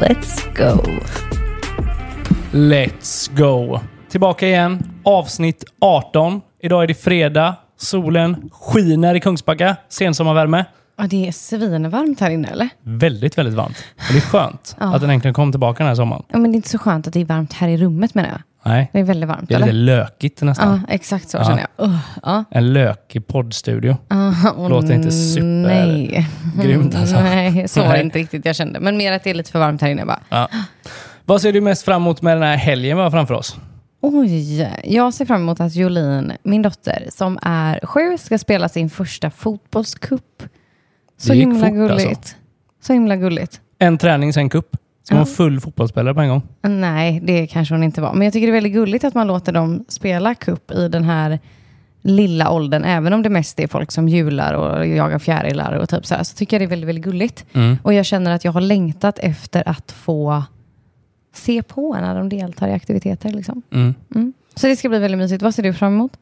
Let's go! Let's go! Tillbaka igen. Avsnitt 18. Idag är det fredag. Solen skiner i Kungsbacka. Sensommarvärme. Ja, det är svinvarmt här inne eller? Väldigt, väldigt varmt. Och det är skönt Ja. att den äntligen kom tillbaka den här sommaren. Ja, men det är inte så skönt att det är varmt här i rummet menar jag. Nej, Det är väldigt varmt det är lite eller? lökigt nästan. Ja, exakt så Ja. känner jag. Uh, ja. En lökig poddstudio. Ah, åh, Låter inte super- Nej. grymt, alltså. Nej, så var det inte riktigt jag kände. Men mer att det är lite för varmt här inne bara. Ja. Vad ser du mest fram emot med den här helgen vi har framför oss? Oj, jag ser fram emot att Jolin, min dotter, som är sju, ska spela sin första fotbollscup. Så gick himla fort, gulligt. alltså. Så himla gulligt. En träning, sen cup. Man Ja. vara full fotbollsspelare på en gång? Nej, det kanske hon inte var. Men jag tycker det är väldigt gulligt att man låter dem spela cup i den här lilla åldern. Även om det mest är folk som jular och jagar fjärilar och typ så här. Så tycker jag det är väldigt, väldigt gulligt. Mm. Och jag känner att jag har längtat efter att få se på när de deltar i aktiviteter. Liksom. Mm. Mm. Så det ska bli väldigt mysigt. Vad ser du fram emot?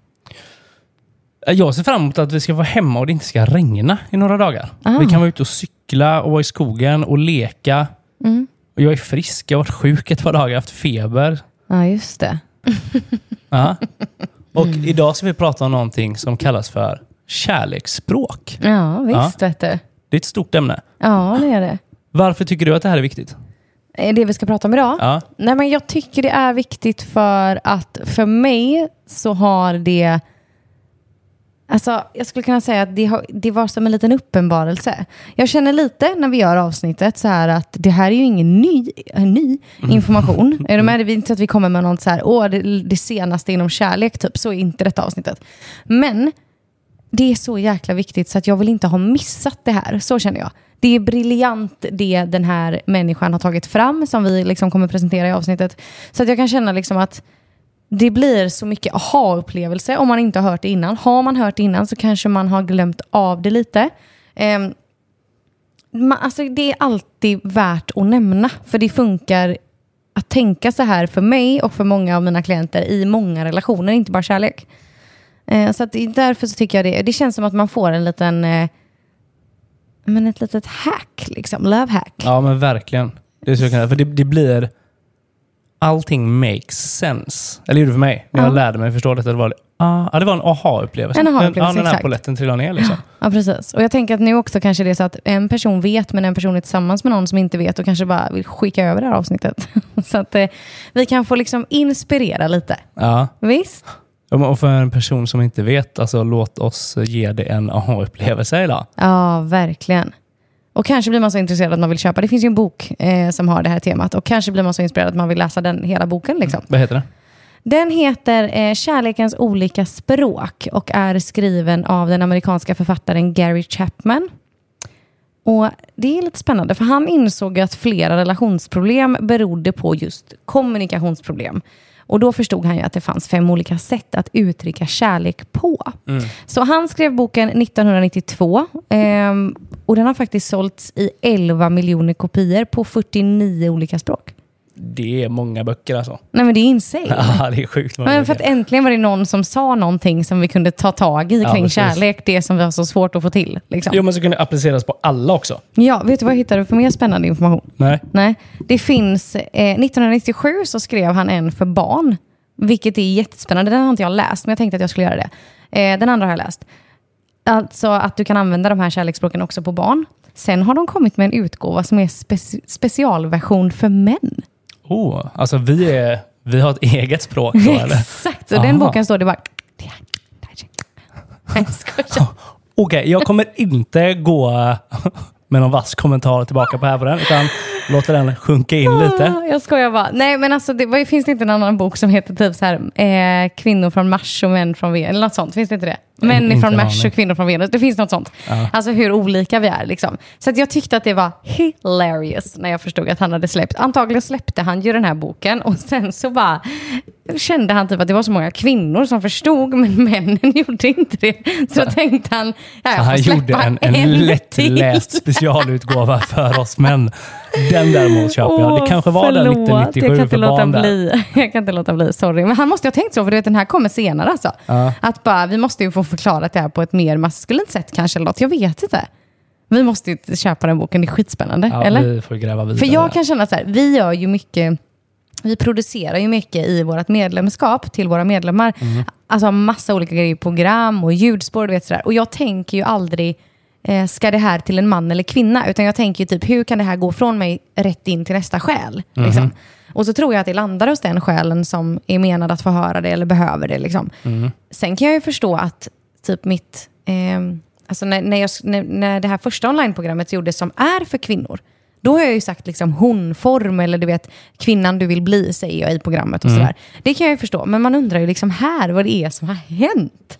Jag ser fram emot att vi ska vara hemma och det inte ska regna i några dagar. Ah. Vi kan vara ute och cykla och vara i skogen och leka. Mm. Och jag är frisk. Jag har varit sjuk ett par dagar, haft feber. Ja, just det. Ja. Och idag ska vi prata om någonting som kallas för kärleksspråk. Ja, visst vet du. Det är ett stort ämne. Ja, det är det. Varför tycker du att det här är viktigt? Är det vi ska prata om idag? Ja. Nej, men jag tycker det är viktigt för att för mig så har det... Alltså, jag skulle kunna säga att det, har, det var som en liten uppenbarelse. Jag känner lite när vi gör avsnittet så här att det här är ju ingen ny, ny information. Är du med? Det är inte så att vi kommer med något så här, åh, det, det senaste inom kärlek, typ. Så är inte detta avsnittet. Men det är så jäkla viktigt så att jag vill inte ha missat det här. Så känner jag. Det är briljant det den här människan har tagit fram som vi liksom kommer presentera i avsnittet. Så att jag kan känna liksom att det blir så mycket aha-upplevelse om man inte har hört det innan. Har man hört det innan så kanske man har glömt av det lite. Eh, man, alltså det är alltid värt att nämna, för det funkar att tänka så här för mig och för många av mina klienter i många relationer, inte bara kärlek. Eh, så att det- därför så tycker jag det, det känns som att man får en liten, eh, men ett litet hack, liksom, love hack. Ja, men verkligen. Det är så jag kan, för det, det blir... Allting makes sense. Eller gjorde det för mig. När jag Ja. lärde mig förstå detta. Det var, ah, ja, det var en aha-upplevelse. En aha-upplevelse, ja, den här exakt. polletten trillade ner liksom. Ja, precis. Och jag tänker att nu också kanske det är så att en person vet, men en person är tillsammans med någon som inte vet och kanske bara vill skicka över det här avsnittet. så att eh, vi kan få liksom inspirera lite. Ja. Visst? Och för en person som inte vet, alltså låt oss ge det en aha-upplevelse idag. Ja, verkligen. Och kanske blir man så intresserad att man vill köpa. Det finns ju en bok eh, som har det här temat. Och kanske blir man så inspirerad att man vill läsa den hela boken. Liksom. Vad heter det? Den heter eh, Kärlekens olika språk och är skriven av den amerikanska författaren Gary Chapman. Och Det är lite spännande, för han insåg att flera relationsproblem berodde på just kommunikationsproblem. Och Då förstod han ju att det fanns fem olika sätt att uttrycka kärlek på. Så han skrev boken 1992 ehm, och den har faktiskt sålts i 11 miljoner kopior på 49 olika språk. Det är många böcker alltså. Nej men det är insane. Ja, det är sjukt många Men för att böcker. äntligen var det någon som sa någonting som vi kunde ta tag i Ja, kring precis. kärlek. Det som vi har så svårt att få till. Liksom. Jo, men så kunde det appliceras på alla också. Ja, vet du vad jag hittade för mer spännande information? Nej. Nej, det finns... Eh, 1997 så skrev han en för barn. Vilket är jättespännande. Den har inte jag läst, men jag tänkte att jag skulle göra det. Eh, den andra har jag läst. Alltså att du kan använda de här kärleksspråken också på barn. Sen har de kommit med en utgåva som är speci- specialversion för män. Oh, alltså vi, är, vi har ett eget språk då, eller? Exakt, och den boken står det bara... Nej. Okej, jag kommer inte gå med någon vass kommentar tillbaka på här på den. Utan låter den sjunka in lite. Ah, Jag skojar bara. Nej, men alltså, det, vad, finns det inte en annan bok som heter typ så här, eh, kvinnor från Mars och män från Venus? Eller något sånt. Finns det inte det? Män inte från en Mars och kvinnor från Venus. Det finns något sånt. Ja. Alltså hur olika vi är. Liksom. Så jag tyckte att det var hilarious när jag förstod att han hade släppt. Antagligen släppte han ju den här boken och sen så bara kände han typ att det var så många kvinnor som förstod men männen gjorde inte det. Så då tänkte han, ja, jag Så får han släppa gjorde en, en till. lättläst specialutgåva för oss män. Den däremot köper jag. Det kanske var den förlåt. 1997 jag kan inte för låta barn där. bli. Jag kan inte låta bli, sorry. Men han måste ju ha tänkt så, för du vet, den här kommer senare alltså. Ja. Att bara, vi måste ju få förklarat det här på ett mer maskulint sätt kanske, eller något. Jag vet inte. Vi måste ju köpa den boken, det är skitspännande. Ja, eller? vi får gräva vidare. För jag kan känna så här, vi gör ju mycket, vi producerar ju mycket i vårt medlemskap till våra medlemmar. Mm. Alltså massa olika grejer, program och ljudspår vet sådär. Och jag tänker ju aldrig, eh, ska det här till en man eller kvinna? Utan jag tänker ju typ, hur kan det här gå från mig rätt in till nästa själ? Mhm. Liksom. Och så tror jag att det landar hos den själen som är menad att få höra det eller behöver det. Liksom. Mm. Sen kan jag ju förstå att typ mitt, ehm, alltså när, när, jag, när, när det här första onlineprogrammet gjordes som är för kvinnor, då har jag ju sagt liksom hon-form eller du vet kvinnan du vill bli säger jag i programmet och sådär. Det kan jag ju förstå, men man undrar ju liksom här vad det är som har hänt.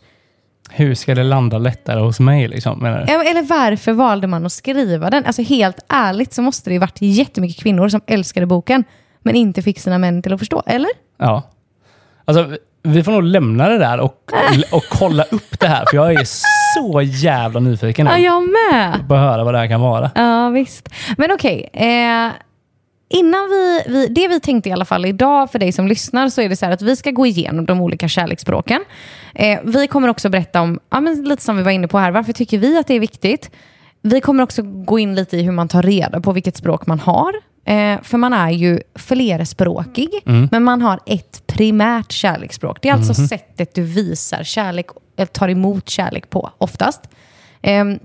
Hur ska det landa lättare hos mig? Liksom, menar du? Eller varför valde man att skriva den? Alltså helt ärligt så måste det ju varit jättemycket kvinnor som älskade boken, men inte fick sina män till att förstå, eller? Ja. Alltså, vi får nog lämna det där och, och kolla upp det här, för jag är så jävla nyfiken nu Ja, jag med! på att höra vad det här kan vara. Ja, visst. Men okej. eh, innan vi, vi, det vi tänkte i alla fall idag för dig som lyssnar så är det så här att vi ska gå igenom de olika kärleksspråken. Eh, vi kommer också berätta om, ja, men lite som vi var inne på här, varför tycker vi att det är viktigt? Vi kommer också gå in lite i hur man tar reda på vilket språk man har. Eh, för man är ju flerspråkig, men man har ett primärt kärleksspråk. Det är alltså sättet du visar kärlek, eller tar emot kärlek på, oftast. Ehm,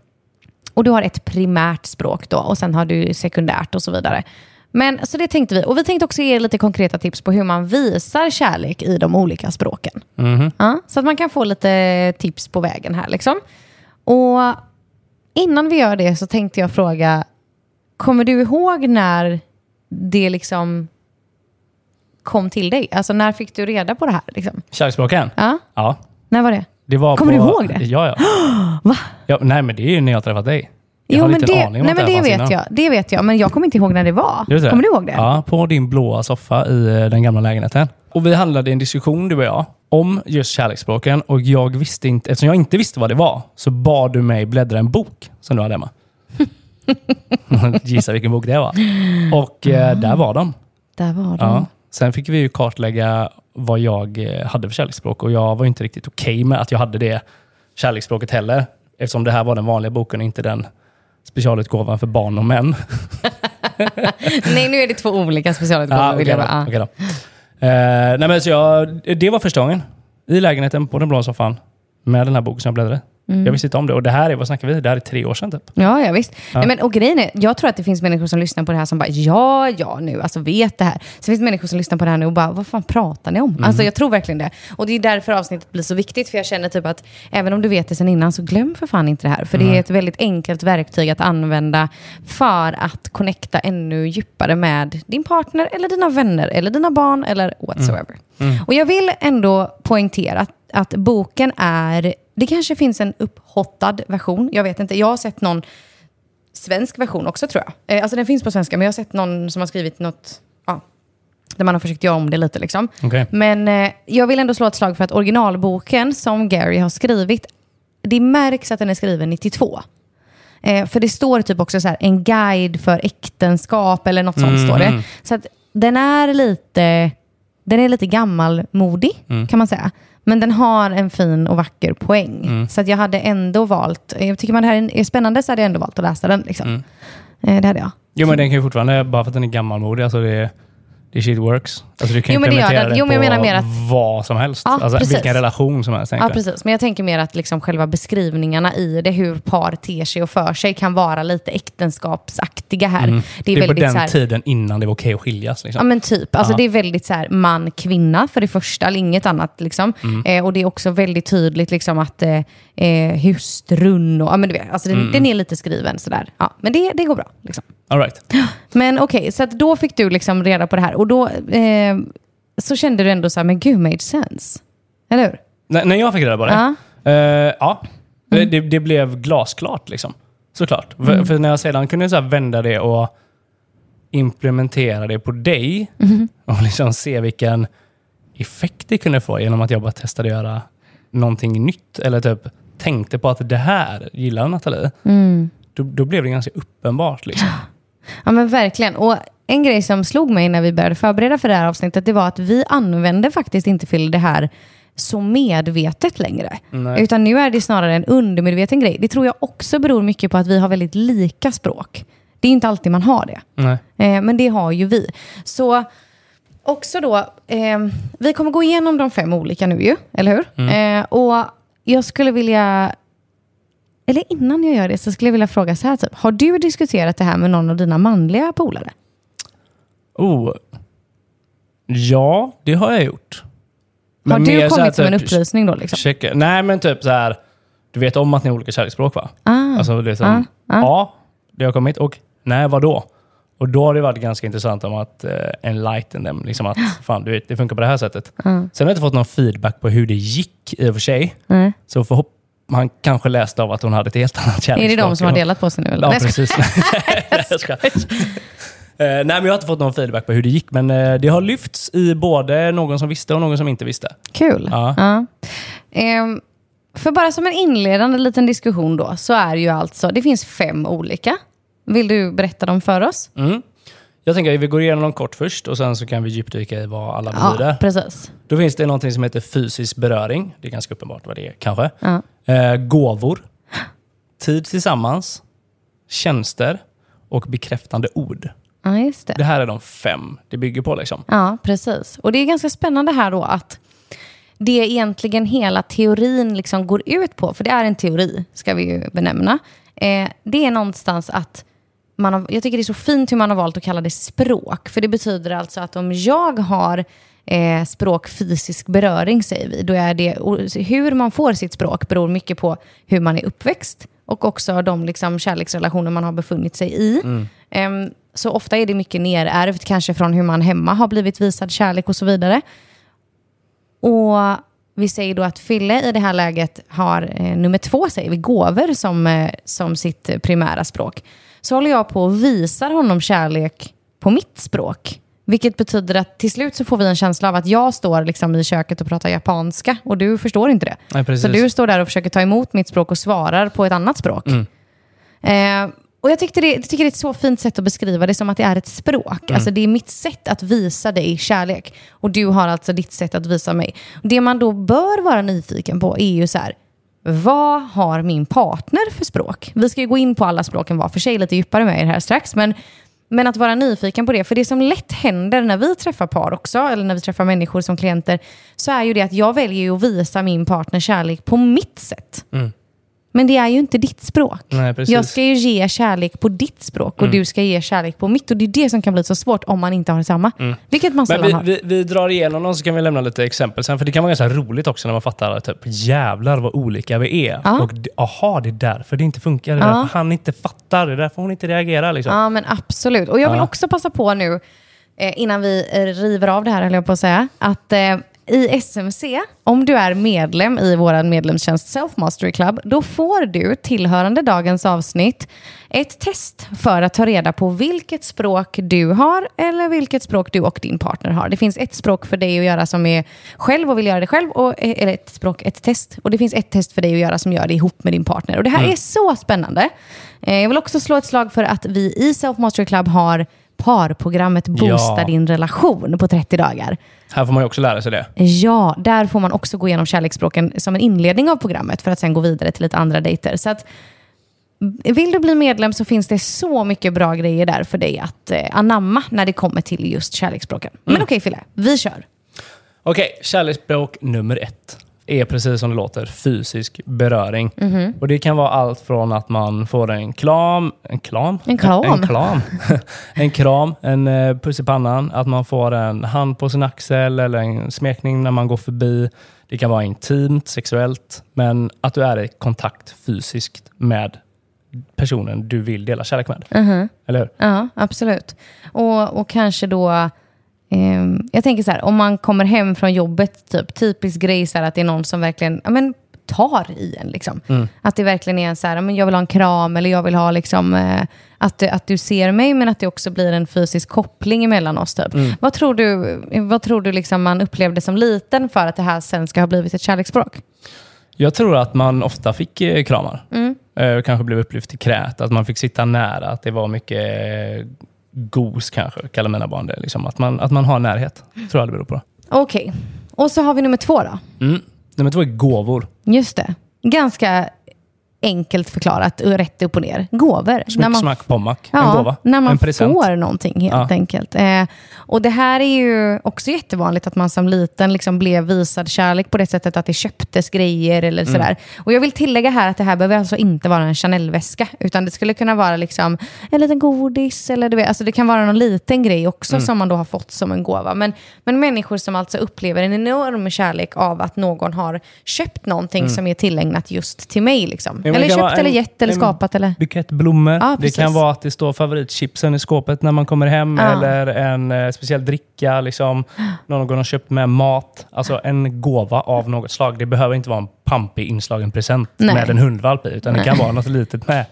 och du har ett primärt språk då och sen har du sekundärt och så vidare. Men så det tänkte vi. Och vi tänkte också ge er lite konkreta tips på hur man visar kärlek i de olika språken. Ja, så att man kan få lite tips på vägen här liksom. Och innan vi gör det så tänkte jag fråga, kommer du ihåg när det liksom kom till dig? Alltså när fick du reda på det här? Liksom? Kärleksspråken? Ja, Ja. när var det? Det var Kommer på, du ihåg det? Ja, ja. Va? ja. Nej, men det är ju när jag träffat dig. Jag Jo, men det, aning om nej, men det fanns vet innan. jag. Det vet jag, men jag kommer inte ihåg när det var. Det. Kommer du ihåg det? Ja, på din blåa soffa i eh, den gamla lägenheten. Och vi handlade en diskussion, du och jag, om just kärleksspråken. Och jag visste inte, eftersom jag inte visste vad det var, så bad du mig bläddra en bok som du hade hemma. Gissa vilken bok det var. Och eh, där var de. Där var de. Ja. Sen fick vi ju kartlägga vad jag eh, hade för kärleksspråk och jag var inte riktigt okej med att jag hade det kärleksspråket heller. Eftersom det här var den vanliga boken och inte den specialutgåvan för barn och män. Nej, nu är det två olika specialutgåvor. Då. bara, ah. Okej då. Eh, nej, men så jag, det var första gången. I lägenheten på den blå soffan. Med den här boken som jag bläddrade. Mm. Jag visste inte om det. Och det här är, vad snackar vi? Det här är tre år sedan typ. Ja, ja visst. Nej, men, och grejen är, jag tror att det finns människor som lyssnar på det här som bara, ja, ja, nu, alltså vet det här. Så finns det människor som lyssnar på det här nu och bara, vad fan pratar ni om? Mm. Alltså jag tror verkligen det. Och det är därför avsnittet blir så viktigt, för jag känner typ att även om du vet det sedan innan, så glöm för fan inte det här. För det är ett väldigt enkelt verktyg att använda för att connecta ännu djupare med din partner, eller dina vänner, eller dina barn, eller whatsoever. Och jag vill ändå poängtera att boken är, det kanske finns en upphottad version, jag vet inte. Jag har sett någon svensk version också tror jag. Eh, alltså den finns på svenska, men jag har sett någon som har skrivit något, ja, där man har försökt göra om det lite liksom. Okej. Men eh, jag vill ändå slå ett slag för att originalboken som Gary har skrivit, det märks att den är skriven 92. Eh, för det står typ också så här, en guide för äktenskap eller något sånt står det. Så att den är lite, den är lite gammalmodig kan man säga. Men den har en fin och vacker poäng. Så att jag hade ändå valt, jag tycker man det här är spännande så hade jag ändå valt att läsa den. Liksom. Eh, det hade jag. Jo, men den kan ju fortfarande, bara för att den är gammalmodig, alltså det, det shit works. Alltså du kan Jo, men det implementera den. den Jo, men jag på menar mer att- vad som helst. Ja, alltså precis. vilken relation som helst. Ja, precis. Men jag tänker mer att liksom själva beskrivningarna i det, hur par ter sig och för sig, kan vara lite äktenskapsaktiga här. Mm. Det är, på väldigt den så här, tiden innan det var okej att skiljas. Liksom. Ja men typ. Alltså det är väldigt så här man-kvinna för det första, eller inget annat. Liksom. Mm. Eh, och det är också väldigt tydligt liksom att eh, eh, hustrun och, ja men du vet, alltså den, Mm. den är lite skriven sådär. Ja, men det, det går bra. Liksom. All right. Men okej, så att då fick du liksom reda på det här och då eh, så kände du ändå så här, men gud, made sense. Eller hur? N- när jag fick reda på det? Ja. Eh, ja. Det, det, det blev glasklart liksom. Såklart. För, för när jag sedan kunde så vända det och implementera det på dig och liksom se vilken effekt det kunde få genom att jag bara testade att göra någonting nytt. Eller typ tänkte på att det här gillar Nathalie. Då, då blev det ganska uppenbart. Liksom. Ja men verkligen. Och en grej som slog mig när vi började förbereda för det här avsnittet, det var att vi använder faktiskt inte Phil det här så medvetet längre. Nej. Utan nu är det snarare en undermedveten grej. Det tror jag också beror mycket på att vi har väldigt lika språk. Det är inte alltid man har det. Eh, men det har ju vi. Så också då, eh, vi kommer gå igenom de fem olika nu ju, eller hur? Eh, och jag skulle vilja, eller innan jag gör det så skulle jag vilja fråga så här typ, har du diskuterat det här med någon av dina manliga polare? Oh. Ja, det har jag gjort. Har Men du så här kommit som en typ- upplysning då liksom? Checka. Nej, men typ så här. Du vet om att ni har olika kärleksspråk va? Ah, Alltså det är som, ah, ah. ja, det har kommit. Och nej, vadå? Och då har det varit ganska intressant om att uh, enlighten dem. Liksom att fan, du vet, det funkar på det här sättet. Sen har jag inte fått någon feedback på hur det gick i och för sig. Nej. Så förhopp man kanske läste av att hon hade ett helt annat Är kärleksspråk. det de som har delat på sig nu? Eller? Ja, precis. Nej. Eh, nej, men jag har inte fått någon feedback på hur det gick, men eh, det har lyfts i både någon som visste och någon som inte visste. Kul. Ja. Ja. Ehm, för bara som en inledande liten diskussion då, så är ju alltså, det finns fem olika. Vill du berätta dem för oss? Mm. Jag tänker att vi går igenom dem kort först och sen så kan vi djupdyka i vad alla betyder. Ja, precis. Då finns det någonting som heter fysisk beröring. Det är ganska uppenbart vad det är kanske. Ja. Eh, gåvor. Tid tillsammans. Tjänster. Och bekräftande ord. Ja, just det. Det här är de fem det bygger på. Liksom. Ja, precis. Och det är ganska spännande här då att det egentligen hela teorin liksom går ut på, för det är en teori, ska vi ju benämna, eh, det är någonstans att man har, jag tycker det är så fint hur man har valt att kalla det språk. För det betyder alltså att om jag har eh, språk fysisk beröring, säger vi, då är det hur man får sitt språk beror mycket på hur man är uppväxt och också de liksom, kärleksrelationer man har befunnit sig i. Ehm, så ofta är det mycket nerärvt, kanske från hur man hemma har blivit visad kärlek och så vidare. Och vi säger då att Fille i det här läget har eh, nummer två, säger vi, gåvor som, eh, som sitt primära språk. Så håller jag på och visar honom kärlek på mitt språk. Vilket betyder att till slut så får vi en känsla av att jag står liksom i köket och pratar japanska och du förstår inte det. Nej. Så du står där och försöker ta emot mitt språk och svarar på ett annat språk. Eh, och jag, tyckte det, jag tycker det är ett så fint sätt att beskriva det som att det är ett språk. Alltså det är mitt sätt att visa dig kärlek. Och du har alltså ditt sätt att visa mig. Det man då bör vara nyfiken på är ju så här, vad har min partner för språk? Vi ska ju gå in på alla språken var för sig lite djupare med er här strax. Men, men att vara nyfiken på det, för det som lätt händer när vi träffar par också, eller när vi träffar människor som klienter, så är ju det att jag väljer att visa min partner kärlek på mitt sätt. Men det är ju inte ditt språk. Nej, jag ska ju ge kärlek på ditt språk och du ska ge kärlek på mitt. Och det är det som kan bli så svårt om man inte har samma. Vilket man sällan vi, har. vi, vi drar igenom dem så kan vi lämna lite exempel sen. För det kan vara ganska roligt också när man fattar att typ, jävlar vad olika vi är. Ja. Och aha, det är därför det inte funkar. Det är Ja. därför han inte fattar. Det är därför hon inte reagerar. Liksom. Ja, men absolut. Och jag vill Ja. också passa på nu, eh, innan vi eh, river av det här, höll jag på att säga, att eh, i SMC, om du är medlem i vår medlemstjänst Self Mastery Club, då får du tillhörande dagens avsnitt ett test för att ta reda på vilket språk du har eller vilket språk du och din partner har. Det finns ett språk för dig att göra som är själv och vill göra det själv, och, eh, eller ett språk, ett test. Och det finns ett test för dig att göra som gör det ihop med din partner. Och det här är så spännande. Eh, Jag vill också slå ett slag för att vi i Self Mastery Club har parprogrammet Boosta Ja. din relation på 30 dagar. Här får man ju också lära sig det. Ja, där får man också gå igenom kärleksspråken som en inledning av programmet för att sen gå vidare till lite andra dejter. Så att, vill du bli medlem så finns det så mycket bra grejer där för dig att eh, anamma när det kommer till just kärleksspråken. Men okej Fille, vi kör. Okej, kärleksspråk nummer ett är precis som det låter, fysisk beröring. Mhm. Och Det kan vara allt från att man får en klam, en klam? En kram. En, en kram, en, kram, en eh, puss i pannan, att man får en hand på sin axel eller en smekning när man går förbi. Det kan vara intimt, sexuellt, men att du är i kontakt fysiskt med personen du vill dela kärlek med. Mhm. Eller hur? Ja, absolut. Och, och kanske då... ehm, jag tänker så här, om man kommer hem från jobbet, typ, typisk grej så här, att det är någon som verkligen ja, men, tar i en. Liksom. Att det verkligen är en så här, men jag vill ha en kram eller jag vill ha liksom, eh, att, du- att du ser mig men att det också blir en fysisk koppling emellan oss. Typ. Vad tror du, vad tror du liksom man upplevde som liten för att det här sen ska ha blivit ett kärleksspråk? Jag tror att man ofta fick eh, kramar. Mm. Eh, kanske blev upplyft i krät, att man fick sitta nära, att det var mycket eh, gos kanske, kallar mina barn det. Liksom. Att, man, att man har närhet, tror jag det beror på. Okej, och så har vi nummer två då. Mm. Nummer två är gåvor. Just det. Ganska enkelt förklarat, och rätt upp och ner. Gåvor. Smick, smack, pommack. ja, en gåva. när man en present. får någonting helt Ja. enkelt. Eh, och det här är ju också jättevanligt att man som liten liksom blev visad kärlek på det sättet att det köptes grejer eller Mm. sådär. Och jag vill tillägga här att det här behöver alltså inte vara en Chanel-väska, utan det skulle kunna vara liksom en liten godis eller du vet, alltså det kan vara någon liten grej också Mm. som man då har fått som en gåva. Men, men människor som alltså upplever en enorm kärlek av att någon har köpt någonting som är tillägnat just till mig. Liksom. Men eller köpt eller gett eller en skapat. Eller... Bukett blommor. Ja, det kan vara att det står favoritchipsen i skåpet när man kommer hem. Ja. Eller en eh, speciell dricka. Liksom. Någon har köpt med mat. Alltså en gåva av något slag. Det behöver inte vara en pampig inslagen present Nej. med en hundvalp i. Utan det kan vara något litet med.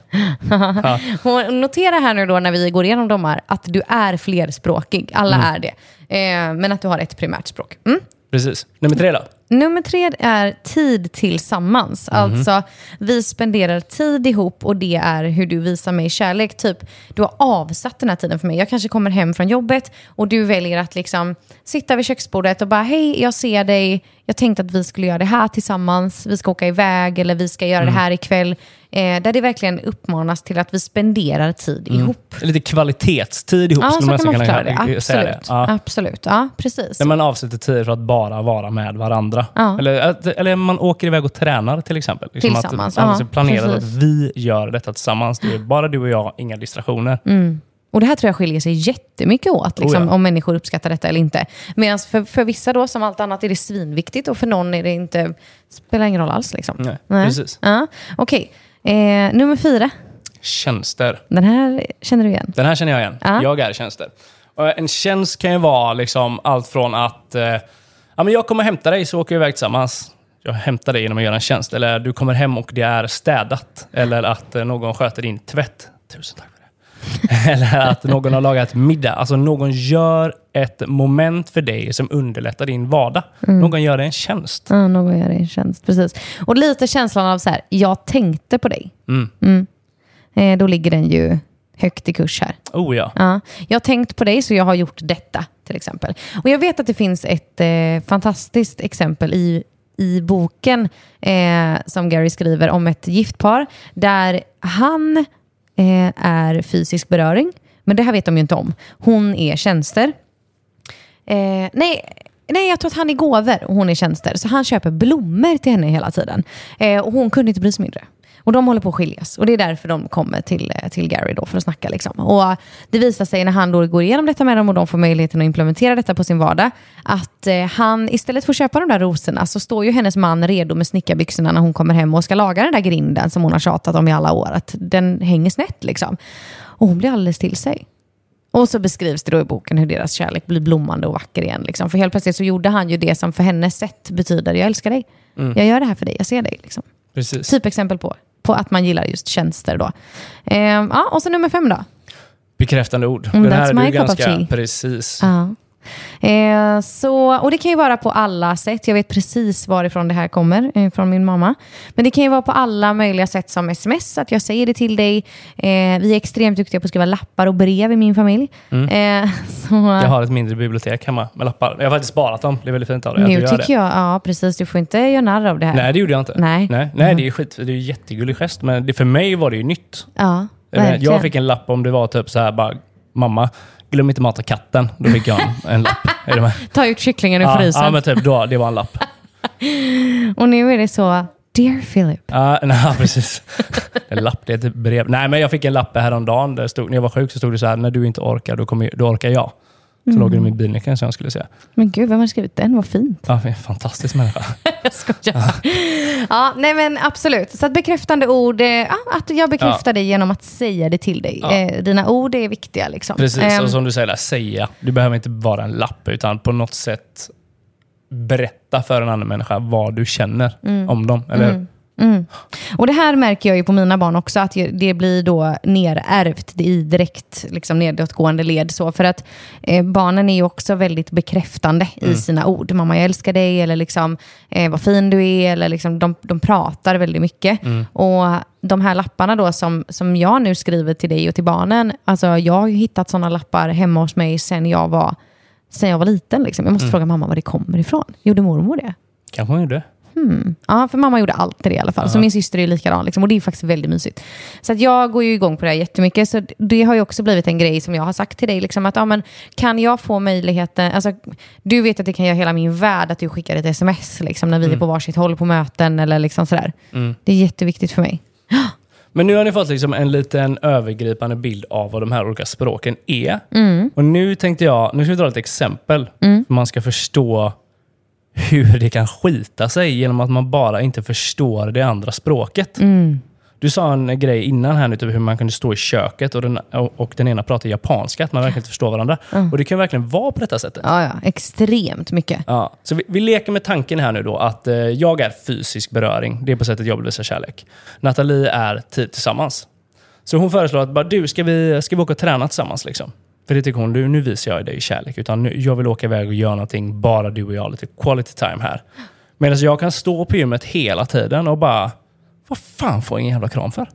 Ja. Notera här nu då när vi går igenom de här att du är flerspråkig. Alla Mm. är det. Eh, men att du har ett primärt språk. Mm. Precis. Nummer tre då? Nummer tre är tid tillsammans. Mhm. Alltså, vi spenderar tid ihop och det är hur du visar mig kärlek. Typ, du har avsatt den här tiden för mig. Jag kanske kommer hem från jobbet och du väljer att liksom sitta vid köksbordet och bara, hej, jag ser dig. Jag tänkte att vi skulle göra det här tillsammans. Vi ska åka iväg eller vi ska göra Mm. det här ikväll. Eh, där det verkligen uppmanas till att vi spenderar tid ihop. Lite kvalitetstid ihop Ja, så man kan man förklara det. Absolut. det. Ja. Absolut. Ja, precis. När man avsätter tid för att bara vara med varandra. Ja. Eller, att- eller man åker iväg och tränar till exempel. Liksom Tillsammans, Att, ja, alltså planerar att vi gör detta tillsammans. Det är bara du och jag, inga distraktioner. Och det här tror jag skiljer sig jättemycket åt, liksom, Oh ja. om människor uppskattar detta eller inte. Medan för, för vissa då, som allt annat, är det svinviktigt och för någon är det inte, spelar ingen roll alls. Liksom. Nej, precis. Ja. Okej, eh, nummer fyra. Tjänster. Den här känner du igen. Den här känner jag igen. Ja. Jag är tjänster. Och en tjänst kan ju vara liksom allt från att eh, ja, men jag kommer hämta dig så åker vi iväg tillsammans. Jag hämtar dig genom att göra en tjänst. Eller du kommer hem och det är städat. Eller att eh, någon sköter din tvätt. Tusen tack för det. Eller att någon har lagat middag. Alltså någon gör ett moment för dig som underlättar din vardag. Någon gör dig en tjänst. Ja, någon gör dig en tjänst. Precis. Och lite känslan av så här, jag tänkte på dig. Mm. Eh, då ligger den ju högt i kurs här. Oh ja. Ja, jag har tänkt på dig så jag har gjort detta till exempel. Och jag vet att det finns ett eh, fantastiskt exempel i, i boken eh, som Gary skriver om ett gift par där han eh, är fysisk beröring, men det här vet de ju inte om. Hon är tjänster. Eh, nej, nej, jag tror att han är gåvor och hon är tjänster. Så han köper blommor till henne hela tiden. Eh, och hon kunde inte bry sig mindre. Och de håller på att skiljas. Och det är därför de kommer till, eh, till Gary då för att snacka. Liksom. Och det visar sig när han då går igenom detta med dem och de får möjligheten att implementera detta på sin vardag, att eh, han istället för att köpa de där rosorna så står ju hennes man redo med snickarbyxorna när hon kommer hem och ska laga den där grinden som hon har tjatat om i alla år. Att den hänger snett liksom. Och hon blir alldeles till sig. Och så beskrivs det då i boken hur deras kärlek blir blommande och vacker igen. Liksom. För helt plötsligt så gjorde han ju det som för hennes sätt betyder, jag älskar dig. Jag gör det här för dig, jag ser dig. Liksom. Precis. Typexempel på, på att man gillar just tjänster då. Ehm, ja, och så nummer fem då. Bekräftande ord. Mm, Den här är du ganska... Precis. Ja. Eh, så, och det kan ju vara på alla sätt. Jag vet precis varifrån det här kommer, eh, från min mamma. Men det kan ju vara på alla möjliga sätt som sms, att jag säger det till dig. Eh, vi är extremt duktiga på att skriva lappar och brev i min familj. Eh, så, Jag har ett mindre bibliotek hemma med lappar. Jag har faktiskt sparat dem. Det är väldigt fint av dig nu tycker det. jag, ja precis, du får inte göra narr av det här. Nej, det gjorde jag inte. Nej. Nej, Nej det är skit. Det är ju jättegullig gest. Men det, för mig var det ju nytt. Ja, verkligen. jag fick en lapp om det var typ så här bara, mamma, glöm inte mata katten. Då fick jag en, en lapp. Är du med? Ta ut kycklingen ur Ja, frysen. ja, men typ då, det var en lapp. Och nu är det så, Dear Philip. Ja, nej, precis. En lapp, det är ett brev. Nej, men jag fick en lapp häromdagen. Där stod, när jag var sjuk så stod det så här, när du inte orkar, då, kommer, då orkar jag. Så låg de i bilnyckeln som jag skulle säga. Men gud, vem har skrivit den? Vad fint. Ja, en fantastisk människa. Jag skojar. ja, nej men absolut. Så att bekräftande ord, eh, ja, att jag bekräftar dig genom att säga det till dig. Ja. Eh, dina ord är viktiga. Liksom. Precis, Ehm, och som du säger, där, säga. Du behöver inte vara en lapp, utan på något sätt berätta för en annan människa vad du känner om dem. Eller hur? Mm. Och det här märker jag ju på mina barn också, att det blir då nerärvt i direkt liksom nedåtgående led. Så för att eh, barnen är ju också väldigt bekräftande i sina ord. Mamma, jag älskar dig, eller liksom, eh, vad fin du är, eller liksom, de, de pratar väldigt mycket. Och de här lapparna då som, som jag nu skriver till dig och till barnen, alltså jag har hittat sådana lappar hemma hos mig sen jag var, sen jag var liten. Liksom. Jag måste fråga mamma var det kommer ifrån. Gjorde mormor det? Kanske hon gjorde. Ja, för mamma gjorde alltid det i alla fall. Så min syster är likadan. Liksom, och det är faktiskt väldigt mysigt. Så att jag går ju igång på det här jättemycket. Så det har ju också blivit en grej som jag har sagt till dig. Liksom, att, ja, men, kan jag få möjligheten... Alltså, du vet att det kan göra hela min värld att du skickar ett sms liksom, när vi är på varsitt håll på möten. Eller liksom sådär. Det är jätteviktigt för mig. Men nu har ni fått liksom en liten övergripande bild av vad de här olika språken är. Mm. Och nu tänkte jag, nu ska vi dra ett exempel. För man ska förstå hur det kan skita sig genom att man bara inte förstår det andra språket. Mm. Du sa en grej innan här nu, typ hur man kunde stå i köket och den, och den ena pratar japanska, att man verkligen inte förstår varandra. Och det kan verkligen vara på detta sättet. Ja, ja. Extremt mycket. Ja, så vi, vi leker med tanken här nu då att eh, jag är fysisk beröring. Det är på sättet jag vill visa kärlek. Nathalie är tid tillsammans. Så hon föreslår att bara, du, ska vi, ska vi åka och träna tillsammans? Liksom? För det tycker hon, nu visar jag dig kärlek. Utan nu, jag vill åka iväg och göra någonting, bara du och jag, lite quality time här. Medan jag kan stå på gymmet hela tiden och bara, vad fan får jag ingen jävla kram för?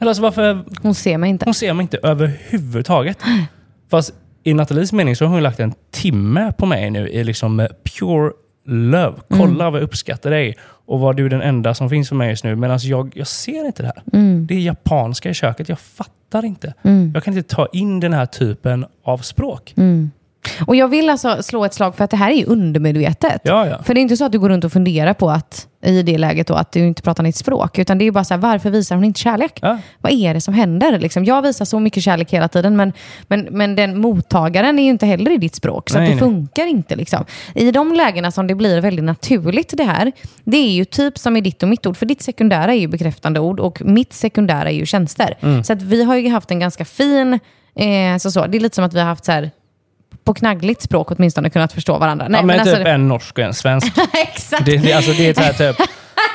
Eller alltså varför, Hon ser mig inte. hon ser mig inte överhuvudtaget. Fast i Nathalies mening så har hon lagt en timme på mig nu i liksom eh, pure love. Kolla vad jag uppskattar dig och vad du är den enda som finns för mig just nu. Medan jag, jag ser inte det här. Det är japanska i köket. Jag fattar inte. Jag kan inte ta in den här typen av språk. Och jag vill alltså slå ett slag för att det här är ju undermedvetet. Ja, ja. För det är inte så att du går runt och funderar på att i det läget då, att du inte pratar ditt språk. Utan det är bara så här, varför visar hon inte kärlek? Ja. Vad är det som händer? Liksom, jag visar så mycket kärlek hela tiden, men, men, men den mottagaren är ju inte heller i ditt språk. Så Nej, det nej. funkar inte. Liksom. I de lägena som det blir väldigt naturligt det här, det är ju typ som i ditt och mitt ord. För ditt sekundära är ju bekräftande ord och mitt sekundära är ju tjänster. Mm. Så att vi har ju haft en ganska fin, eh, så så, det är lite som att vi har haft så här på knaggligt språk åtminstone kunnat förstå varandra. ja, men typ alltså, en norsk och en svensk. exakt. Det, det, alltså det är så här typ,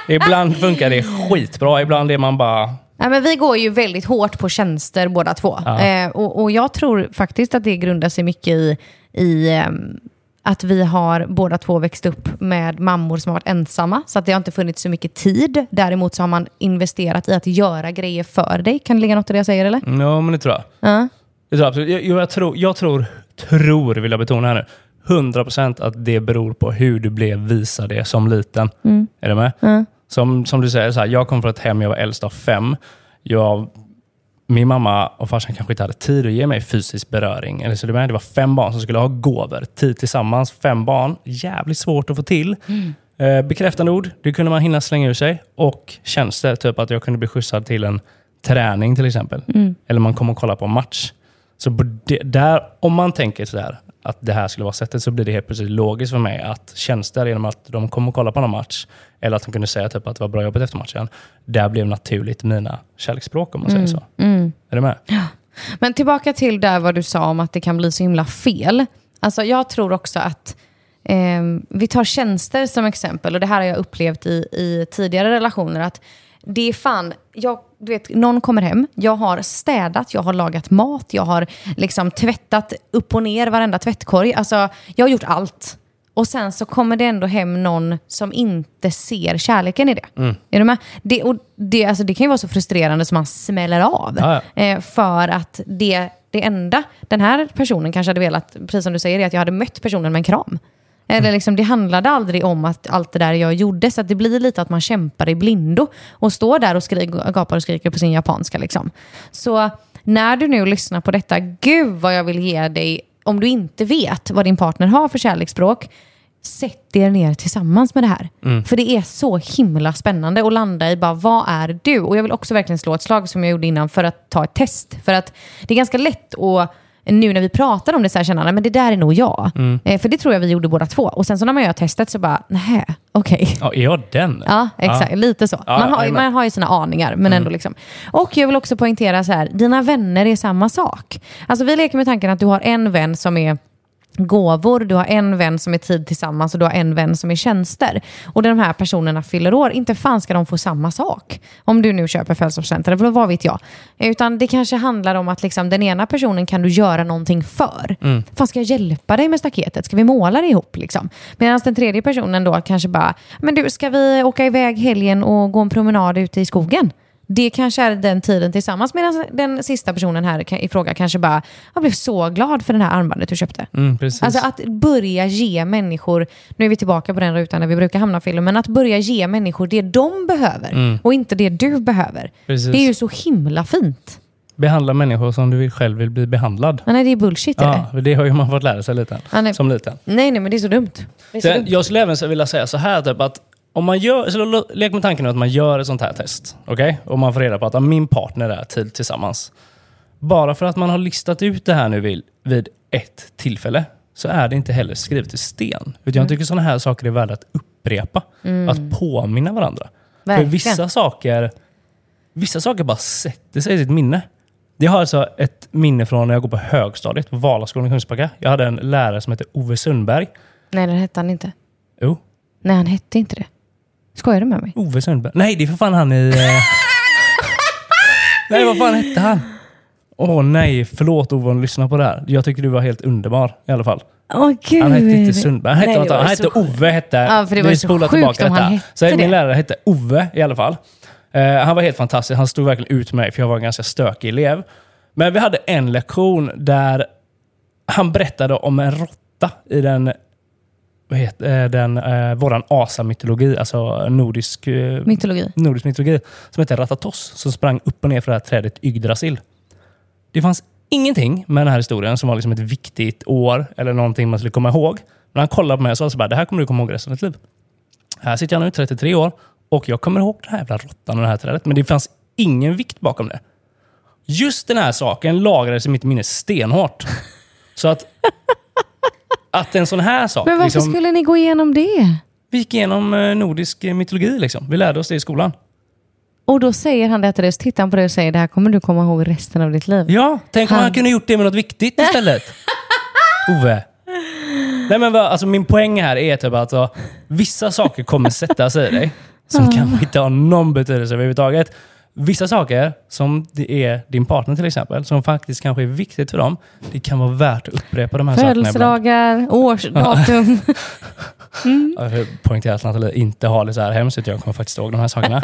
ibland funkar det skitbra, ibland är man bara... Ja, men vi går ju väldigt hårt på tjänster båda två. Eh, och, och jag tror faktiskt att det grundar sig mycket i, i ehm, att vi har båda två växt upp med mammor som har varit ensamma. Så att det har inte funnits så mycket tid. Däremot så har man investerat i att göra grejer för dig. Kan det ligga något i det jag säger eller? Ja, men det tror jag. Ja. Det tror jag, absolut. jag, jag, tror, jag tror, tror, vill jag betona här nu, 100% att det beror på hur du blev visad det som liten. Är du med? Som, som du säger, så här, jag kom från ett hem, jag var äldst av fem. Jag, min mamma och farsan kanske inte hade tid att ge mig fysisk beröring. Eller så det, det var fem barn som skulle ha gåvor. Tid tillsammans, fem barn. Jävligt svårt att få till. Eh, bekräftande ord, det kunde man hinna slänga ur sig. Och tjänster, typ att jag kunde bli skjutsad till en träning till exempel. Eller man kommer och kollar på en match. Så det, där, om man tänker sådär att det här skulle vara sättet så blir det helt plötsligt logiskt för mig att tjänster genom att de kommer och kolla på någon match eller att de kunde säga typ att det var bra jobbat efter matchen. Där blev naturligt mina kärleksspråk om man säger så. Är du med? Men tillbaka till där vad du sa om att det kan bli så himla fel. Alltså jag tror också att eh, vi tar tjänster som exempel och det här har jag upplevt i, i tidigare relationer att det är fan, jag, du vet, någon kommer hem, jag har städat, jag har lagat mat, jag har liksom tvättat upp och ner varenda tvättkorg. Alltså, jag har gjort allt. Och sen så kommer det ändå hem någon som inte ser kärleken i det. Är du med? Det, och det, alltså, det kan ju vara så frustrerande som man smäller av. Ja, Eh, för att det, det enda den här personen kanske hade velat, precis som du säger, är att jag hade mött personen med en kram. Eller liksom, det handlade aldrig om att allt det där jag gjorde, så det blir lite att man kämpar i blindo och står där och skriker, gapar och skriker på sin japanska. Liksom. Så när du nu lyssnar på detta, gud vad jag vill ge dig, om du inte vet vad din partner har för kärleksspråk, sätt er ner tillsammans med det här. För det är så himla spännande att landa i bara, vad är du? Och jag vill också verkligen slå ett slag som jag gjorde innan för att ta ett test. För att det är ganska lätt att nu när vi pratar om det så här känner jag, men det där är nog jag. Mm. Eh, för det tror jag vi gjorde båda två. Och sen så när man gör testet så bara, nej, okej. Ja, är jag den? Ja, exakt. Lite så. Ja, man, har, man har ju sina aningar, men ändå liksom. Och jag vill också poängtera så här, dina vänner är samma sak. Alltså vi leker med tanken att du har en vän som är gåvor, du har en vän som är tid tillsammans och du har en vän som är tjänster. Och de här personerna fyller år, inte fan ska de få samma sak. Om du nu köper födelsedagspresent, eller vad vet jag. Utan det kanske handlar om att liksom, den ena personen kan du göra någonting för. Mm. Fan, ska jag hjälpa dig med staketet? Ska vi måla det ihop? Liksom? Medan den tredje personen då kanske bara, men du, ska vi åka iväg helgen och gå en promenad ute i skogen? Det kanske är den tiden tillsammans. Medan den sista personen här i fråga kanske bara, jag blev så glad för den här armbandet du köpte. Mm. Alltså att börja ge människor, nu är vi tillbaka på den rutan där vi brukar hamna Fille, men att börja ge människor det de behöver och inte det du behöver. Mm. Precis. Det är ju så himla fint. Behandla människor som du vill- själv vill bli behandlad. Men nej, det är bullshit. Ja, det? det har ju man fått lära sig lite Ja, nej. som liten. Nej, nej, men det är så dumt. Det är så Sen, dumt. jag skulle även vilja säga så här, typ att om man gör, så lek med tanken att man gör ett sånt här test. okej? Och man får reda på att ja, min partner är tid tillsammans. Bara för att man har listat ut det här nu vid, vid ett tillfälle så är det inte heller skrivet i sten. Utan Mm. jag tycker sådana här saker är värda att upprepa. Att påminna varandra. Verkligen. För vissa saker, vissa saker bara sätter sig i sitt minne. Jag har alltså ett minne från när jag går på högstadiet på Valaskolan i Kungsbacka. Jag hade en lärare som hette Ove Sundberg. Nej, det hette han inte. Jo, Nej, han hette inte det. Skojar du med mig? Ove Sundberg. Nej, det är för fan han i... eh, nej, vad fan hette han? Åh nej, förlåt Ove om du lyssnar på det här. Jag tycker du var helt underbar i alla fall. Åh gud. Han hette inte Sundberg. Han hette, Nej, han hette Ove. Hette, Ja, för det var vi så spolar tillbaka detta. hette Så min det. lärare hette Ove i alla fall. Eh, han var helt fantastisk. Han stod verkligen ut med mig för jag var en ganska stökig elev. Men vi hade en lektion där han berättade om en råtta i den, heter, eh, den eh, våran asamytologi, alltså nordisk eh, Mytologi. nordisk mytologi som heter Ratatoss som sprang upp och ner för det här trädet Yggdrasil. Det fanns ingenting med den här historien som var liksom ett viktigt år eller någonting man skulle komma ihåg. Men han kollade på mig och sa så bara, det här kommer du komma ihåg resten av ditt liv. Här sitter jag nu, 33 år, och jag kommer ihåg den här jävla råttan och det här trädet. Men det fanns ingen vikt bakom det. Just den här saken lagrades i mitt minne stenhårt. Så att, att en sån här sak... Men varför liksom- skulle ni gå igenom det? vi gick igenom eh, nordisk eh, mytologi. Liksom. Vi lärde oss det i skolan. Och då säger han det till dig, så tittar han på dig och säger det här kommer du komma ihåg resten av ditt liv. Ja, tänk om Han- han kunde gjort det med något viktigt istället. Ove. Nej, men vad, alltså, min poäng här är typ att alltså, vissa saker kommer sätta sig i dig som kanske inte har någon betydelse överhuvudtaget. Vissa saker, som det är din partner till exempel, som faktiskt kanske är viktigt för dem, det kan vara värt att upprepa de här. Födelsedagar, årsdatum. Jag har poängterat att Nathalie inte har det så här hemskt, utan jag kommer faktiskt ihåg de här sakerna.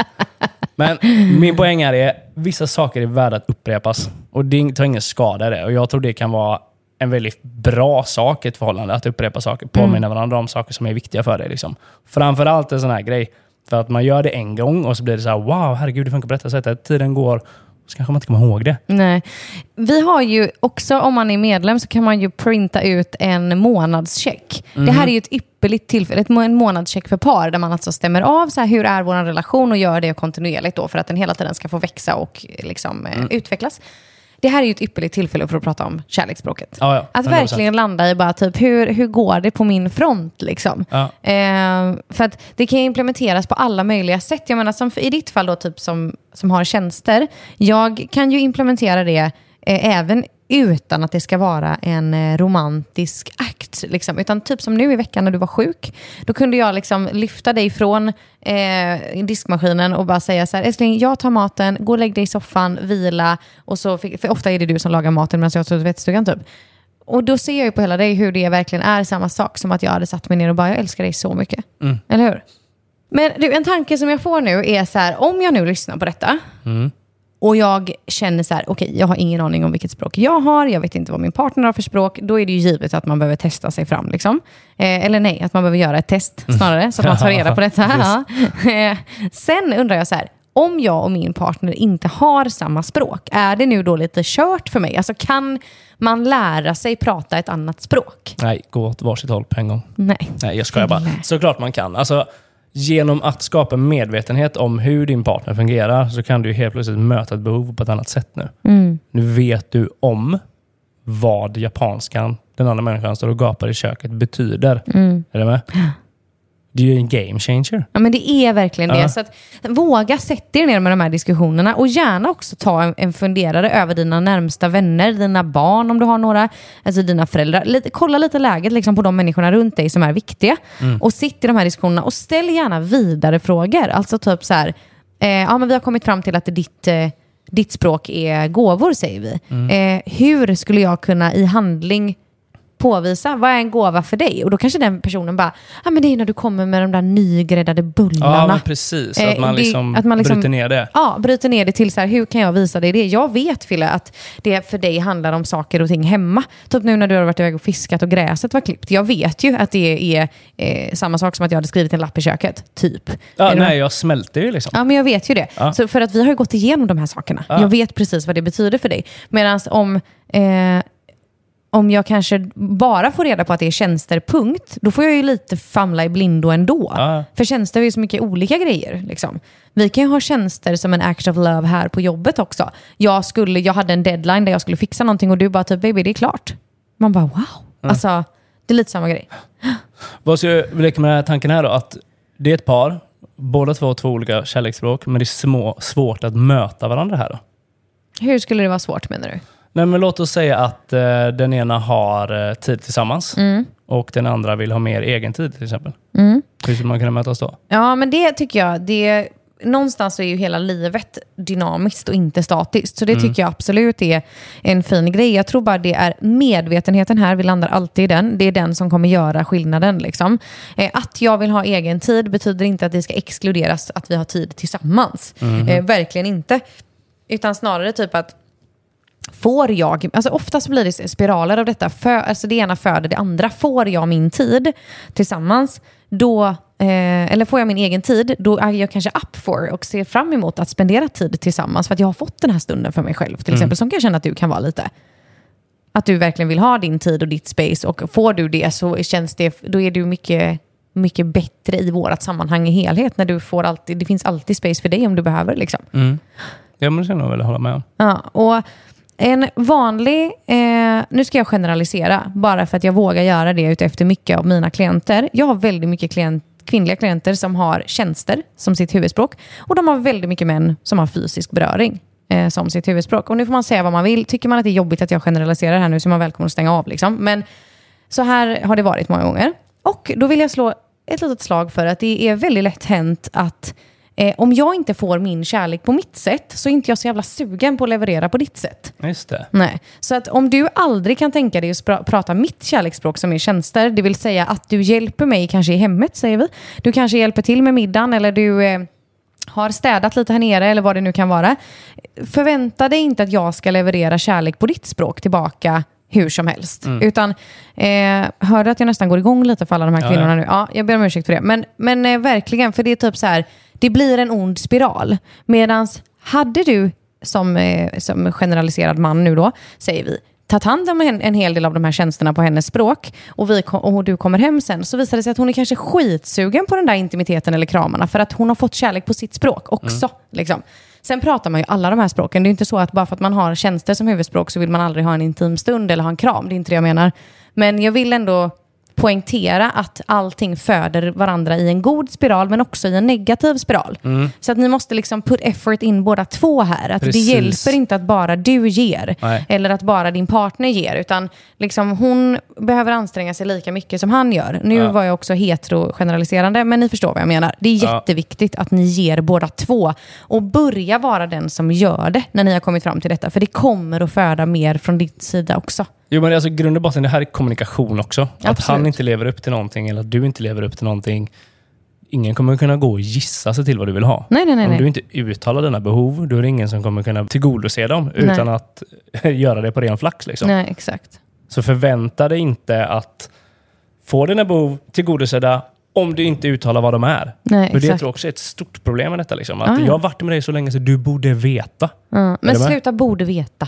Men min poäng här är vissa saker är värda att upprepas. Och det tar ingen skada det. Och jag tror det kan vara en väldigt bra sak i ett förhållande, att upprepa saker. Påminna varandra om saker som är viktiga för dig. Liksom. Framförallt en sån här grej. För att man gör det en gång och så blir det så här, wow, herregud, det funkar på detta sättet. Tiden går, så kanske man inte kommer ihåg det. Nej. Vi har ju också, om man är medlem, så kan man ju printa ut en månadscheck. Det här är ju ett ypperligt tillfälle, ett en månadscheck för par, där man alltså stämmer av så här, hur är vår relation och gör det kontinuerligt då, för att den hela tiden ska få växa och liksom, eh, utvecklas. Det här är ju ett ypperligt tillfälle för att prata om kärleksspråket. Ja, ja, Att 100%. verkligen landa i bara typ, hur, hur går det på min front? Liksom? Ja. Eh, för att det kan implementeras på alla möjliga sätt. Jag menar, som i ditt fall då, typ som, som har tjänster. Jag kan ju implementera det eh, även utan att det ska vara en eh, romantisk akt. Liksom. Utan typ som nu i veckan när du var sjuk. Då kunde jag liksom lyfta dig från eh, diskmaskinen och bara säga så här, älskling, jag tar maten, gå och lägg dig i soffan, vila. Och så, fick- för ofta är det du som lagar maten medan jag står i tvättstugan typ. Och då ser jag ju på hela dig hur det verkligen är samma sak som att jag hade satt mig ner och bara, jag älskar dig så mycket. Eller hur? Men du, en tanke som jag får nu är så här, om jag nu lyssnar på detta och jag känner så här, okej, jag har ingen aning om vilket språk jag har, jag vet inte vad min partner har för språk, då är det ju givet att man behöver testa sig fram. Liksom. Eh, eller nej, att man behöver göra ett test snarare, så att man tar reda på detta. Ja. Eh, Sen undrar jag så här, om jag och min partner inte har samma språk, är det nu då lite kört för mig? Alltså kan man lära sig prata ett annat språk? Nej, gå åt varsitt håll på en gång. Nej. Nej, jag skojar bara. Såklart man kan. Alltså, genom att skapa medvetenhet om hur din partner fungerar så kan du helt plötsligt möta ett behov på ett annat sätt nu. Nu vet du om vad japanskan, den andra människan står och gapar i köket, betyder. Mm. Är du med? Det är ju en game changer. Ja, men det är verkligen Ja. det. Så att, våga sätta er ner med de här diskussionerna och gärna också ta en, en funderare över dina närmsta vänner, dina barn om du har några, alltså dina föräldrar. Lite, kolla lite läget liksom, på de människorna runt dig som är viktiga. Och sitt i de här diskussionerna och ställ gärna vidare frågor. Alltså typ så här, eh, ja men vi har kommit fram till att ditt, eh, ditt språk är gåvor säger vi. Eh, hur skulle jag kunna i handling påvisa, vad är en gåva för dig? Och då kanske den personen bara, ah, men det är när du kommer med de där nygräddade bullarna. Ja, precis. Eh, Att man det- liksom, att man liksom- bryter ner det. Ja, bryter ner det till så här, hur kan jag visa dig det? Jag vet Fille att det för dig handlar om saker och ting hemma. Typ nu när du har varit iväg och fiskat och gräset var klippt. Jag vet ju att det är eh, samma sak som att jag hade skrivit en lapp i köket, typ. Ja, nej, jag smälter ju liksom. Ja, men jag vet ju det. Ja. Så för att vi har ju gått igenom de här sakerna. Ja. Jag vet precis vad det betyder för dig. Medan om, eh, om jag kanske bara får reda på att det är tjänster, punkt, då får jag ju lite famla i blindo ändå. Ja. För tjänster är ju så mycket olika grejer. Liksom. Vi kan ju ha tjänster som en act of love här på jobbet också. Jag, skulle, jag hade en deadline där jag skulle fixa någonting och du bara typ, baby det är klart. Man bara wow. Alltså, det är lite samma grej. Vad ska jag leka med tanken här då? Att det är ett par, båda två har två olika kärleksspråk, men det är små, svårt att möta varandra här då. Hur skulle det vara svårt menar du? Nej, men låt oss säga att eh, den ena har eh, tid tillsammans Mm. och den andra vill ha mer egen tid till exempel. Hur skulle man kunna mötas då? Ja, men det tycker jag, det, någonstans så är ju hela livet dynamiskt och inte statiskt. Så det tycker jag absolut är en fin grej. Jag tror bara det är medvetenheten här, vi landar alltid i den. Det är den som kommer göra skillnaden. Liksom. Eh, att jag vill ha egen tid betyder inte att det ska exkluderas att vi har tid tillsammans. Eh, verkligen inte. Utan snarare typ att Får jag, alltså oftast blir det spiraler av detta, för, alltså det ena föder det andra. Får jag min tid tillsammans, då, eh, eller får jag min egen tid, då är jag kanske up for och ser fram emot att spendera tid tillsammans för att jag har fått den här stunden för mig själv. Till exempel, som kan jag känna att du kan vara lite. Att du verkligen vill ha din tid och ditt space och får du det så känns det, då är du mycket, mycket bättre i vårt sammanhang i helhet. När du får alltid, det finns alltid space för dig om du behöver. Liksom. Ja, men det kan jag väl hålla med om. Ja, och en vanlig, eh, nu ska jag generalisera, bara för att jag vågar göra det utefter mycket av mina klienter. Jag har väldigt mycket klient, kvinnliga klienter som har tjänster som sitt huvudspråk och de har väldigt mycket män som har fysisk beröring eh, som sitt huvudspråk. Och nu får man säga vad man vill. Tycker man att det är jobbigt att jag generaliserar här nu så är man välkommen att stänga av. Liksom. Men så här har det varit många gånger. Och då vill jag slå ett litet slag för att det är väldigt lätt hänt att eh, om jag inte får min kärlek på mitt sätt så är inte jag så jävla sugen på att leverera på ditt sätt. Just det. Nej. Så att om du aldrig kan tänka dig att spra- prata mitt kärleksspråk som är tjänster, det vill säga att du hjälper mig kanske i hemmet, säger vi. Du kanske hjälper till med middagen eller du eh, har städat lite här nere eller vad det nu kan vara. Förvänta dig inte att jag ska leverera kärlek på ditt språk tillbaka hur som helst. Utan, eh, hörde att jag nästan går igång lite för alla de här Ja, kvinnorna ja. nu? Ja, jag ber om ursäkt för det. Men, men eh, verkligen, för det är typ så här, det blir en ond spiral. Medan hade du som, eh, som generaliserad man nu då, säger vi, tagit hand om en, en hel del av de här tjänsterna på hennes språk och, vi och du kommer hem sen så visar det sig att hon är kanske skitsugen på den där intimiteten eller kramarna för att hon har fått kärlek på sitt språk också. Liksom. Sen pratar man ju alla de här språken. Det är inte så att bara för att man har tjänster som huvudspråk så vill man aldrig ha en intim stund eller ha en kram. Det är inte det jag menar. Men jag vill ändå poängtera att allting föder varandra i en god spiral men också i en negativ spiral. Så att ni måste liksom put effort in båda två här. Att Precis. det hjälper inte att bara du ger Nej. eller att bara din partner ger utan liksom hon behöver anstränga sig lika mycket som han gör. Nu Ja. var jag också hetero-generaliserande men ni förstår vad jag menar. Det är Ja. jätteviktigt att ni ger båda två och börja vara den som gör det när ni har kommit fram till detta för det kommer att föda mer från din sida också. Jo, men alltså, grund och botten, det här är kommunikation också. Att Absolut. han inte lever upp till någonting eller att du inte lever upp till någonting. Ingen kommer kunna gå och gissa sig till vad du vill ha. Nej, nej, nej, Om du inte uttalar dina behov, då är det ingen som kommer kunna tillgodose dem utan att göra det på ren flax. Liksom. Nej, exakt. Så förvänta dig inte att få dina behov tillgodosedda om du inte uttalar vad de är. Nej, För det tror jag också är ett stort problem med detta. Liksom. Att Ah, ja. Jag har varit med dig så länge så du borde veta. Är men sluta borde veta.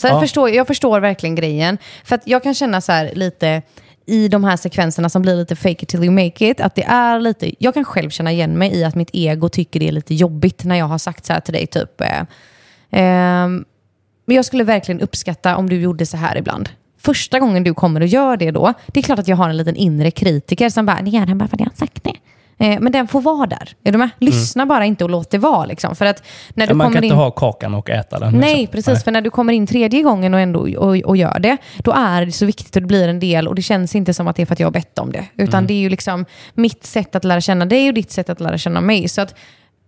Så Ja. jag, förstår, jag förstår verkligen grejen. För att jag kan känna så här lite i de här sekvenserna som blir lite fake it till you make it, att det är lite, jag kan själv känna igen mig i att mitt ego tycker det är lite jobbigt när jag har sagt så här till dig, typ, eh, ehm, men jag skulle verkligen uppskatta om du gjorde så här ibland. första gången du kommer och gör det då, det är klart att jag har en liten inre kritiker som bara, det gör han bara för att jag har sagt det. Eh, Men den får vara där. Är du med? Lyssna bara inte och låt det vara. Liksom. För att när du Mm. Man kommer kan in... inte ha kakan och äta den. Nej, liksom. precis. För när du kommer in tredje gången och ändå och, och gör det, då är det så viktigt och det blir en del och det känns inte som att det är för att jag har bett om det. Utan Mm. det är ju liksom mitt sätt att lära känna dig och ditt sätt att lära känna mig. Så att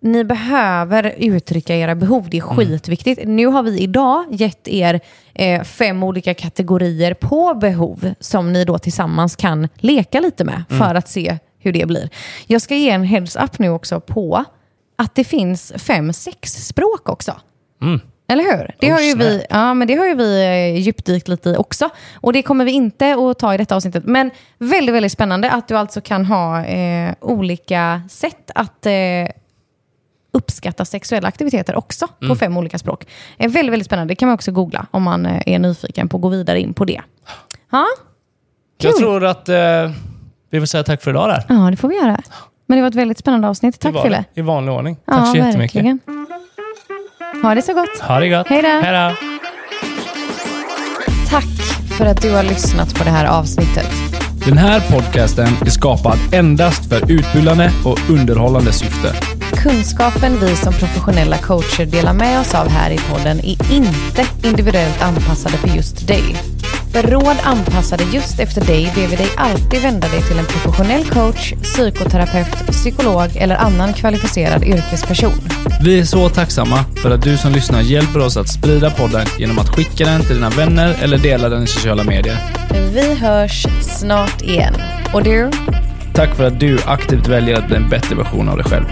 ni behöver uttrycka era behov. Det är Mm. skitviktigt. Nu har vi idag gett er eh, fem olika kategorier på behov som ni då tillsammans kan leka lite med Mm. för att se hur det blir. Jag ska ge en heads up nu också på att det finns fem sexspråk också. Mm. Eller hur? Det, Oh, har ju snap. vi, ja, men det har ju vi eh, djupdykt lite i också. Och det kommer vi inte att ta i detta avsnittet. Men väldigt, väldigt spännande att du alltså kan ha eh, olika sätt att eh, uppskatta sexuella aktiviteter också Mm. på fem olika språk. Eh, väldigt, väldigt spännande. Det kan man också googla om man eh, är nyfiken på att gå vidare in på det. Ja, Jag tror att eh, vi får säga tack för idag där. ja det får vi göra. Men det var ett väldigt spännande avsnitt. Det Tack var Fille. det. I vanlig ordning. Tack så ja, jättemycket. verkligen. Ha det så gott. Ha det gott. Hej då. Hej då. Tack för att du har lyssnat på det här avsnittet. Den här podcasten är skapad endast för utbildande och underhållande syfte. Kunskapen vi som professionella coacher delar med oss av här i podden är inte individuellt anpassade för just dig. För råd anpassade just efter dig ber vi dig alltid vända dig till en professionell coach, psykoterapeut, psykolog eller annan kvalificerad yrkesperson. Vi är så tacksamma för att du som lyssnar hjälper oss att sprida podden genom att skicka den till dina vänner eller dela den i sociala medier. Vi hörs snart igen. Och du? Tack för att du aktivt väljer att bli en bättre version av dig själv.